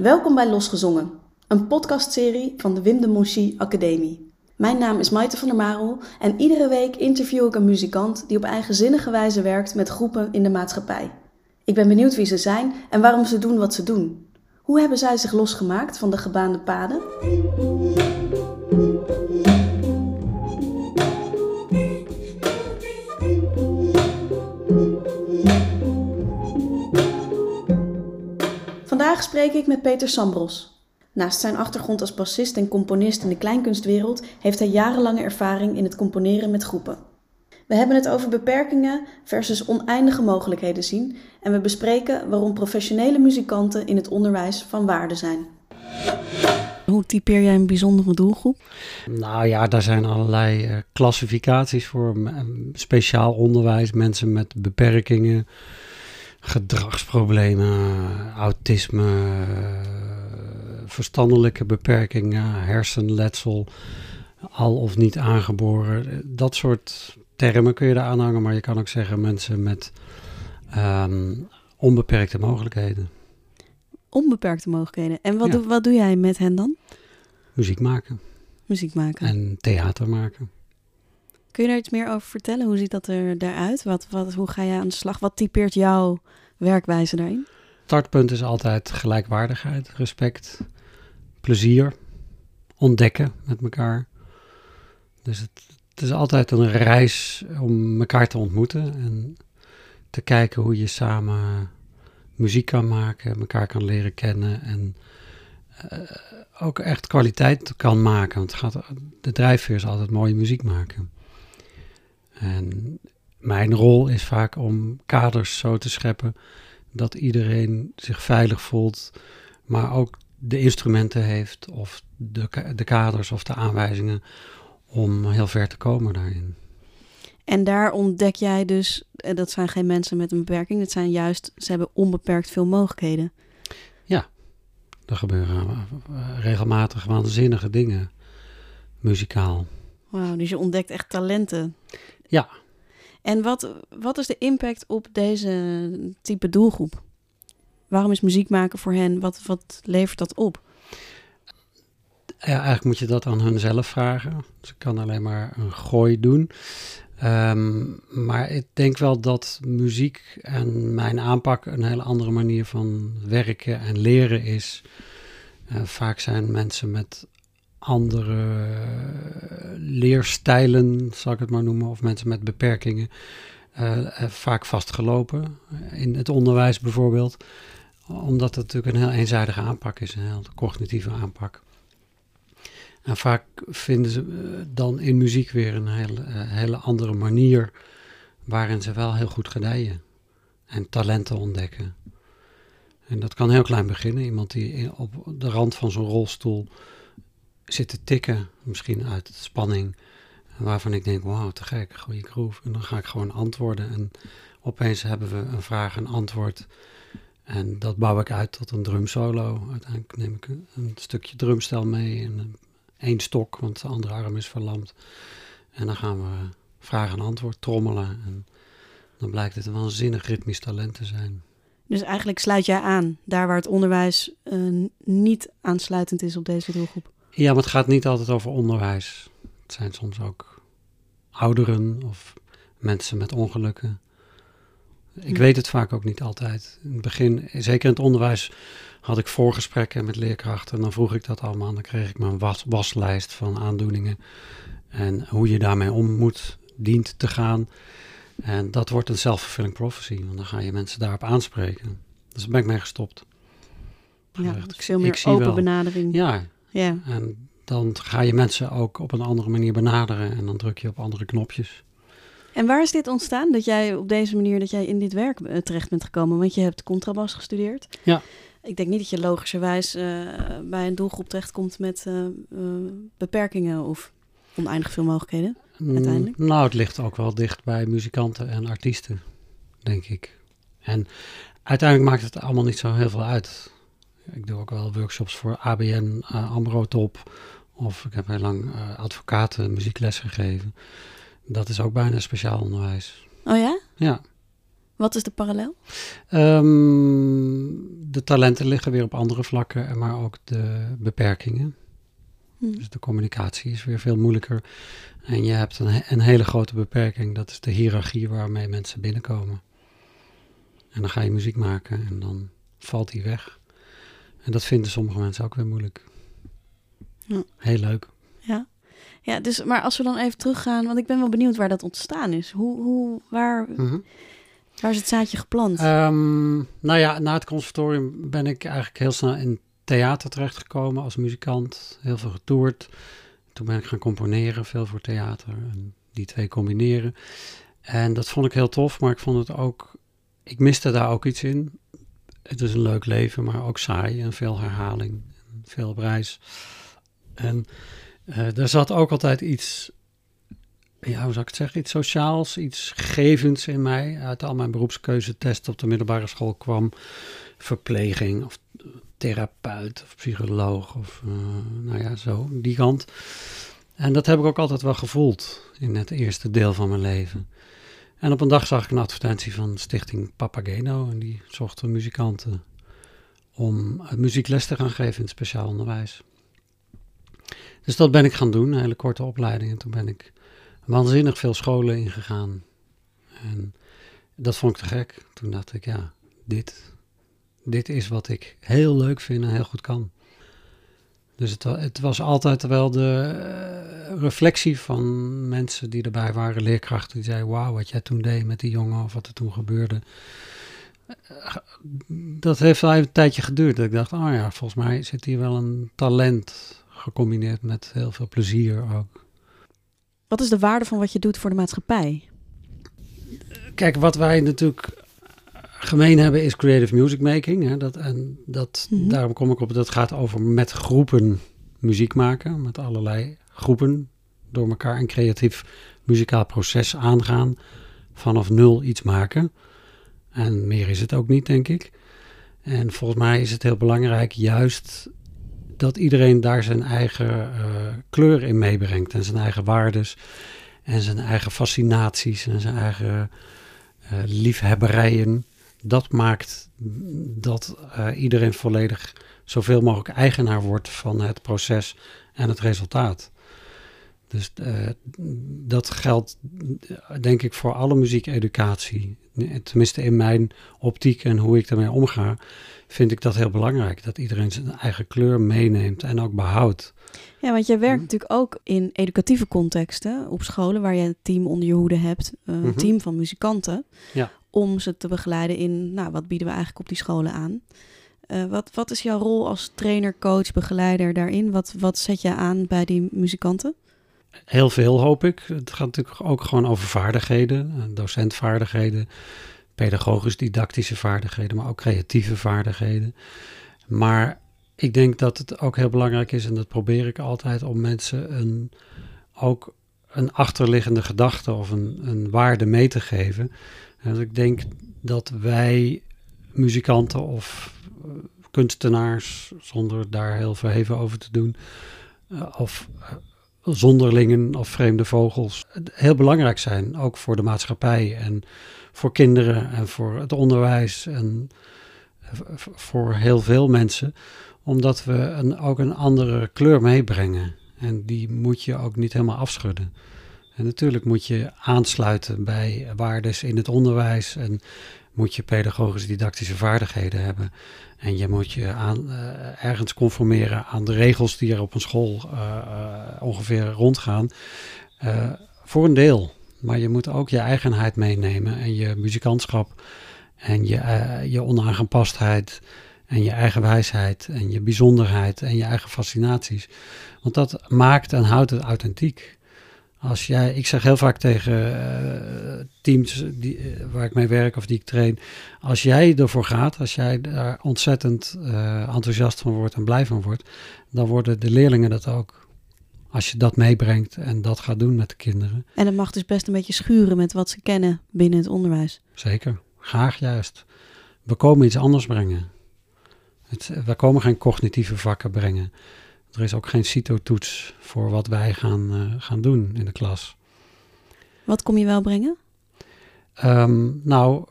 Welkom bij Losgezongen, een podcastserie van de Wim de Academie. Mijn naam is Maite van der Marel en iedere week interview ik een muzikant die op eigenzinnige wijze werkt met groepen in de maatschappij. Ik ben benieuwd wie ze zijn en waarom ze doen wat ze doen. Hoe hebben zij zich losgemaakt van de gebaande paden? Vandaag spreek ik met Peter Sambros. Naast zijn achtergrond als bassist en componist in de kleinkunstwereld heeft hij jarenlange ervaring in het componeren met groepen. We hebben het over beperkingen versus oneindige mogelijkheden zien en we bespreken waarom professionele muzikanten in het onderwijs van waarde zijn. Hoe typeer jij een bijzondere doelgroep? Nou ja, daar zijn allerlei uh, klassificaties voor. Speciaal onderwijs, mensen met beperkingen, gedragsproblemen, autisme, verstandelijke beperkingen, hersenletsel, al of niet aangeboren. Dat soort termen kun je daar aanhangen, maar je kan ook zeggen mensen met um, onbeperkte mogelijkheden. Onbeperkte mogelijkheden. En wat, doe, wat doe jij met hen dan? Muziek maken. Muziek maken. En theater maken. Kun je daar iets meer over vertellen? Hoe ziet dat er daaruit? Wat, wat, hoe ga je aan de slag? Wat typeert jouw werkwijze daarin? Startpunt is altijd gelijkwaardigheid, respect, plezier, ontdekken met elkaar. Dus het, is altijd een reis om elkaar te ontmoeten en te kijken hoe je samen muziek kan maken, elkaar kan leren kennen en uh, ook echt kwaliteit kan maken. Want het gaat, de drijfveer is altijd mooie muziek maken. En mijn rol is vaak om kaders zo te scheppen dat iedereen zich veilig voelt, maar ook de instrumenten heeft of de, de kaders of de aanwijzingen om heel ver te komen daarin. En daar ontdek jij dus, eh, dat zijn geen mensen met een beperking, dat zijn juist, ze hebben onbeperkt veel mogelijkheden. Ja, er gebeuren eh, regelmatig waanzinnige dingen, muzikaal. Wauw, dus je ontdekt echt talenten. Ja. En wat, wat is de impact op deze type doelgroep? Waarom is muziek maken voor hen? Wat, wat levert dat op? Ja, eigenlijk moet je dat aan hun zelf vragen. Ik kan alleen maar een gooi doen. Um, maar ik denk wel dat muziek en mijn aanpak een hele andere manier van werken en leren is. Uh, vaak zijn mensen met andere leerstijlen, zal ik het maar noemen, of mensen met beperkingen, uh, vaak vastgelopen. In het onderwijs bijvoorbeeld, omdat het natuurlijk een heel eenzijdige aanpak is, een heel cognitieve aanpak. En vaak vinden ze uh, dan in muziek weer een hele, hele andere manier waarin ze wel heel goed gedijen en talenten ontdekken. En dat kan heel klein beginnen. Iemand die op de rand van zo'n rolstoel zit te tikken, misschien uit spanning, waarvan ik denk, wauw, te gek, goede groove. En dan ga ik gewoon antwoorden en opeens hebben we een vraag en antwoord. En dat bouw ik uit tot een drumsolo. Uiteindelijk neem ik een, stukje drumstel mee en één stok, want de andere arm is verlamd. En dan gaan we vraag en antwoord trommelen. En dan blijkt het een waanzinnig ritmisch talent te zijn. Dus eigenlijk sluit jij aan, daar waar het onderwijs uh, niet aansluitend is op deze doelgroep? Ja, maar het gaat niet altijd over onderwijs. Het zijn soms ook ouderen of mensen met ongelukken. Ik hm. weet het vaak ook niet altijd. In het begin, zeker in het onderwijs, had ik voorgesprekken met leerkrachten. En dan vroeg ik dat allemaal. Dan kreeg ik mijn was, waslijst van aandoeningen. En hoe je daarmee om moet, dient te gaan. En dat wordt een self-fulfilling prophecy. Want dan ga je mensen daarop aanspreken. Dus daar ben ik mee gestopt. Ja, ik veel meer open wel. benadering. Ja. Ja. En dan ga je mensen ook op een andere manier benaderen. En dan druk je op andere knopjes. En waar is dit ontstaan? Dat jij op deze manier dat jij in dit werk eh, terecht bent gekomen? Want je hebt contrabas gestudeerd. Ja. Ik denk niet dat je logischerwijs uh, bij een doelgroep terechtkomt met uh, uh, beperkingen of oneindig veel mogelijkheden mm, uiteindelijk. nou, het ligt ook wel dicht bij muzikanten en artiesten, denk ik. En uiteindelijk maakt het allemaal niet zo heel veel uit. Ik doe ook wel workshops voor ABN, Ambro Top. Of ik heb heel lang advocaten muziekles gegeven. Dat is ook bijna speciaal onderwijs. Oh ja? Ja. Wat is de parallel? Ehm, de talenten liggen weer op andere vlakken, maar ook de beperkingen. Hm. Dus de communicatie is weer veel moeilijker. En je hebt een, een hele grote beperking, dat is de hiërarchie waarmee mensen binnenkomen. En dan ga je muziek maken en dan valt die weg. En dat vinden sommige mensen ook weer moeilijk. Ja. Heel leuk. Ja. Ja, dus, maar als we dan even teruggaan, want ik ben wel benieuwd waar dat ontstaan is. Hoe, hoe, waar, Mhm. waar is het zaadje geplant? Ehm, nou ja, na het conservatorium ben ik eigenlijk heel snel in theater terechtgekomen als muzikant. Heel veel getoerd. Toen ben ik gaan componeren, veel voor theater. En die twee combineren. En dat vond ik heel tof, maar ik vond het ook... Ik miste daar ook iets in. Het is een leuk leven, maar ook saai en veel herhaling. Veel op reis. En eh er zat ook altijd iets... Hoe zou ik het zeggen? Iets sociaals, iets gevends in mij. Uit al mijn beroepskeuzetesten op de middelbare school kwam verpleging of therapeut of psycholoog of eh, nou ja, zo, die kant. En dat heb ik ook altijd wel gevoeld in het eerste deel van mijn leven. En op een dag zag ik een advertentie van Stichting Papageno en die zochten muzikanten om eh, muziekles te gaan geven in het speciaal onderwijs. Dus dat ben ik gaan doen, een hele korte opleiding. En toen ben ik waanzinnig veel scholen ingegaan. En dat vond ik te gek. Toen dacht ik, ja, dit, dit is wat ik heel leuk vind en heel goed kan. Dus het, het was altijd wel de eh, reflectie van mensen die erbij waren, leerkrachten, die zeiden, wauw, wat jij toen deed met die jongen of wat er toen gebeurde. Eh, Dat heeft wel even een tijdje geduurd. Dat ik dacht, oh ja, volgens mij zit hier wel een talent gecombineerd met heel veel plezier ook. Wat is de waarde van wat je doet voor de maatschappij? Kijk, wat wij natuurlijk gemeen hebben is creative music making. Hè? Dat, en dat, Mhm. daarom kom ik op, dat gaat over met groepen muziek maken. Met allerlei groepen door elkaar een creatief muzikaal proces aangaan. Vanaf nul iets maken. En meer is het ook niet, denk ik. En volgens mij is het heel belangrijk juist dat iedereen daar zijn eigen eh, kleur in meebrengt. En zijn eigen waardes. En zijn eigen fascinaties. En zijn eigen eh, liefhebberijen. Dat maakt dat eh, iedereen volledig zoveel mogelijk eigenaar wordt van het proces en het resultaat. Dus eh, dat geldt eh, denk ik voor alle muziekeducatie. Tenminste in mijn optiek en hoe ik daarmee omga, vind ik dat heel belangrijk. Dat iedereen zijn eigen kleur meeneemt en ook behoudt. Ja, want jij werkt Mhm. natuurlijk ook in educatieve contexten op scholen waar je een team onder je hoede hebt, een Mhm. team van muzikanten, Ja. Om ze te begeleiden in, nou, wat bieden we eigenlijk op die scholen aan? Eh, wat, wat is jouw rol als trainer, coach, begeleider daarin? Wat, wat zet je aan bij die muzikanten? Heel veel hoop ik. Het gaat natuurlijk ook gewoon over vaardigheden, eh, docentvaardigheden, pedagogisch-didactische vaardigheden, maar ook creatieve vaardigheden. Maar ik denk dat het ook heel belangrijk is, en dat probeer ik altijd, om mensen een, ook een achterliggende gedachte of een, een waarde mee te geven. Dus ik denk dat wij muzikanten of eh, kunstenaars, zonder daar heel verheven over te doen, eh, of eh, zonderlingen of vreemde vogels heel belangrijk zijn, ook voor de maatschappij en voor kinderen en voor het onderwijs en voor heel veel mensen, omdat we een, ook een andere kleur meebrengen. En die moet je ook niet helemaal afschudden. En natuurlijk moet je aansluiten bij waardes in het onderwijs en moet je pedagogisch-didactische vaardigheden hebben. En je moet je aan, eh, ergens conformeren aan de regels die er op een school eh, eh, ongeveer rondgaan. Voor een deel. Maar je moet ook je eigenheid meenemen en je muzikantschap en je, je onaangepastheid en je eigen wijsheid en je bijzonderheid en je eigen fascinaties. Want dat maakt en houdt het authentiek. Als jij, ik zeg heel vaak tegen eh, teams die, eh, waar ik mee werk of die ik train, als jij ervoor gaat, als jij daar ontzettend eh, enthousiast van wordt en blij van wordt, dan worden de leerlingen dat ook. Als je dat meebrengt en dat gaat doen met de kinderen. En het mag dus best een beetje schuren met wat ze kennen binnen het onderwijs. Zeker, graag juist. We komen iets anders brengen. Het, we komen geen cognitieve vakken brengen. Er is ook geen CITO-toets voor wat wij gaan, eh, gaan doen in de klas. Wat kom je wel brengen? Ehm, nou,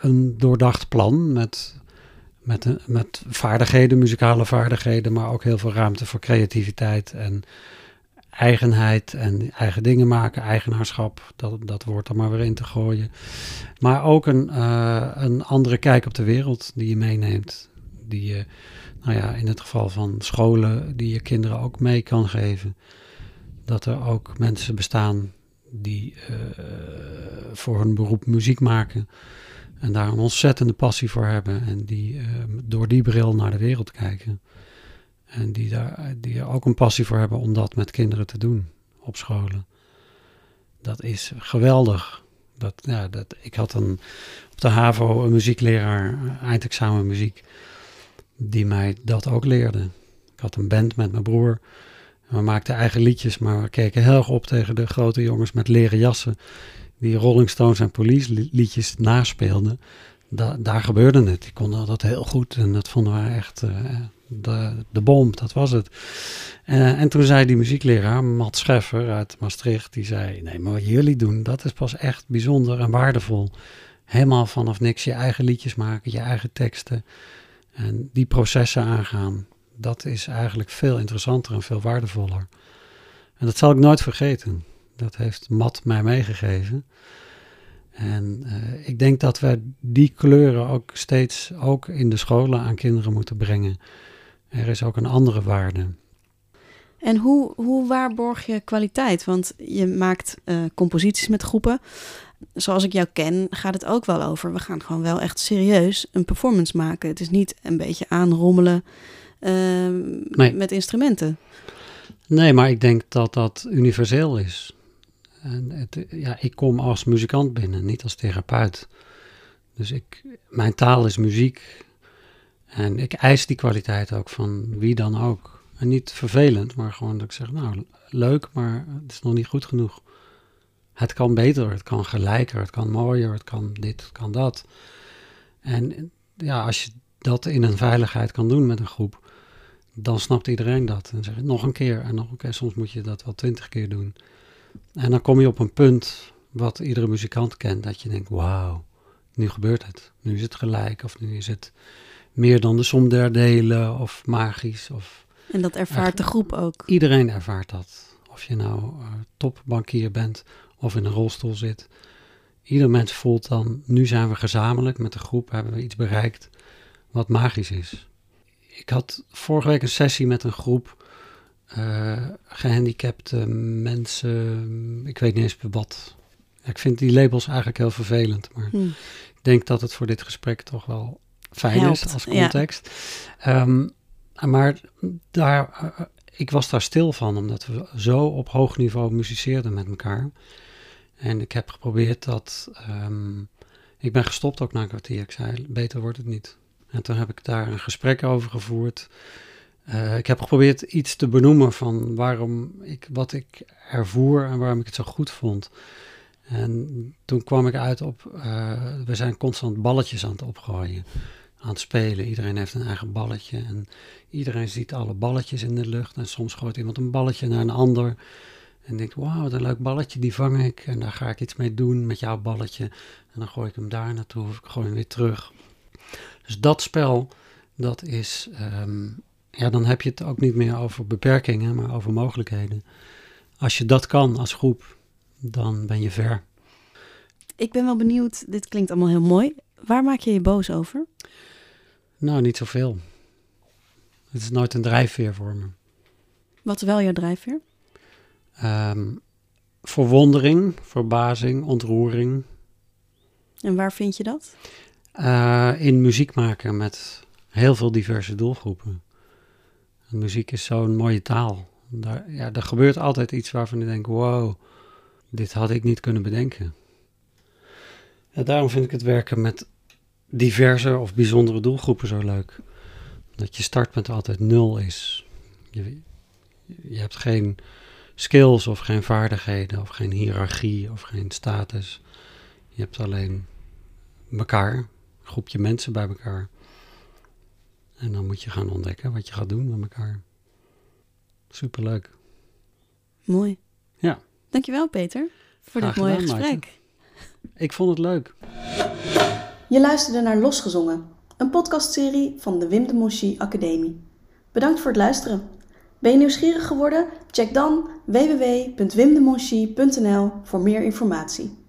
een doordacht plan met, met, met vaardigheden, muzikale vaardigheden, maar ook heel veel ruimte voor creativiteit en eigenheid en eigen dingen maken, eigenaarschap, dat, dat woord er maar weer in te gooien. Maar ook een, uh, een andere kijk op de wereld die je meeneemt. Die je, nou ja, in het geval van scholen, die je kinderen ook mee kan geven. Dat er ook mensen bestaan die uh, voor hun beroep muziek maken. En daar een ontzettende passie voor hebben. En die uh, door die bril naar de wereld kijken. En die, daar, die er ook een passie voor hebben om dat met kinderen te doen op scholen. Dat is geweldig. Dat, ja, dat, ik had een, op de HAVO een muziekleraar, eindexamen muziek, die mij dat ook leerde. Ik had een band met mijn broer. We maakten eigen liedjes, maar we keken heel erg op tegen de grote jongens met leren jassen. Die Rolling Stones en Police liedjes naspeelden. Da daar gebeurde het. Die konden dat heel goed en dat vonden we echt uh, de, de bom, dat was het. Uh, en toen zei die muziekleraar, Matt Scheffer uit Maastricht, die zei: Nee, maar wat jullie doen, dat is pas echt bijzonder en waardevol. Helemaal vanaf niks je eigen liedjes maken, je eigen teksten en die processen aangaan. Dat is eigenlijk veel interessanter en veel waardevoller. En dat zal ik nooit vergeten. Dat heeft Matt mij meegegeven. En uh, ik denk dat we die kleuren ook steeds ook in de scholen aan kinderen moeten brengen. Er is ook een andere waarde. En hoe, hoe waarborg je kwaliteit? Want je maakt uh, composities met groepen. Zoals ik jou ken, gaat het ook wel over. We gaan gewoon wel echt serieus een performance maken. Het is niet een beetje aanrommelen uh, nee. met instrumenten. Nee, maar ik denk dat dat universeel is. En het, ja, ik kom als muzikant binnen, niet als therapeut. Dus ik, mijn taal is muziek. En ik eis die kwaliteit ook van wie dan ook. En niet vervelend, maar gewoon dat ik zeg, nou, leuk, maar het is nog niet goed genoeg. Het kan beter, het kan gelijker, het kan mooier, het kan dit, het kan dat. En ja, als je dat in een veiligheid kan doen met een groep, dan snapt iedereen dat. En zeg je nog een keer en nog een keer. Soms moet je dat wel twintig keer doen. En dan kom je op een punt wat iedere muzikant kent, dat je denkt, wauw, nu gebeurt het. Nu is het gelijk of nu is het meer dan de som der delen of magisch. Of, en dat ervaart de groep ook. Iedereen ervaart dat. Of je nou uh, topbankier bent of in een rolstoel zit. Ieder mens voelt dan, nu zijn we gezamenlijk met de groep, hebben we iets bereikt wat magisch is. Ik had vorige week een sessie met een groep uh, gehandicapte mensen, ik weet niet eens wat. Ik vind die labels eigenlijk heel vervelend, maar hmm. ik denk dat het voor dit gesprek toch wel fijn Helpt, is als context. Ja. Um, maar daar, uh, ik was daar stil van, omdat we zo op hoog niveau muziceerden met elkaar. En ik heb geprobeerd dat. Um, ik ben gestopt ook na een kwartier. Ik zei: beter wordt het niet. En toen heb ik daar een gesprek over gevoerd. Uh, ik heb geprobeerd iets te benoemen van waarom ik, wat ik ervoer en waarom ik het zo goed vond. En toen kwam ik uit op, uh, we zijn constant balletjes aan het opgooien aan het spelen. Iedereen heeft een eigen balletje en iedereen ziet alle balletjes in de lucht. En soms gooit iemand een balletje naar een ander en denkt, wauw, wat een leuk balletje, die vang ik. En daar ga ik iets mee doen met jouw balletje. En dan gooi ik hem daar naartoe of ik gooi hem weer terug. Dus dat spel, dat is, um, ja, dan heb je het ook niet meer over beperkingen, maar over mogelijkheden. Als je dat kan als groep, dan ben je ver. Ik ben wel benieuwd, dit klinkt allemaal heel mooi. Waar maak je je boos over? Nou, niet zoveel. Het is nooit een drijfveer voor me. Wat is wel jouw drijfveer? Um, verwondering, verbazing, ontroering. En waar vind je dat? Uh, in muziek maken met heel veel diverse doelgroepen. En muziek is zo'n mooie taal. Daar, ja, er gebeurt altijd iets waarvan je denkt: wow, dit had ik niet kunnen bedenken. Ja, daarom vind ik het werken met diverse of bijzondere doelgroepen zo leuk. Dat je startpunt altijd nul is. Je, je hebt geen skills of geen vaardigheden of geen hiërarchie of geen status. Je hebt alleen elkaar, een groepje mensen bij elkaar. En dan moet je gaan ontdekken wat je gaat doen met elkaar. Superleuk. Mooi. Ja. Dankjewel Peter voor Graag dit mooie gedaan, gesprek. Maarten. Ik vond het leuk. Je luisterde naar Losgezongen, een podcastserie van de Wim de Monchy Academie. Bedankt voor het luisteren. Ben je nieuwsgierig geworden? Check dan www.wimdemonchy.nl voor meer informatie.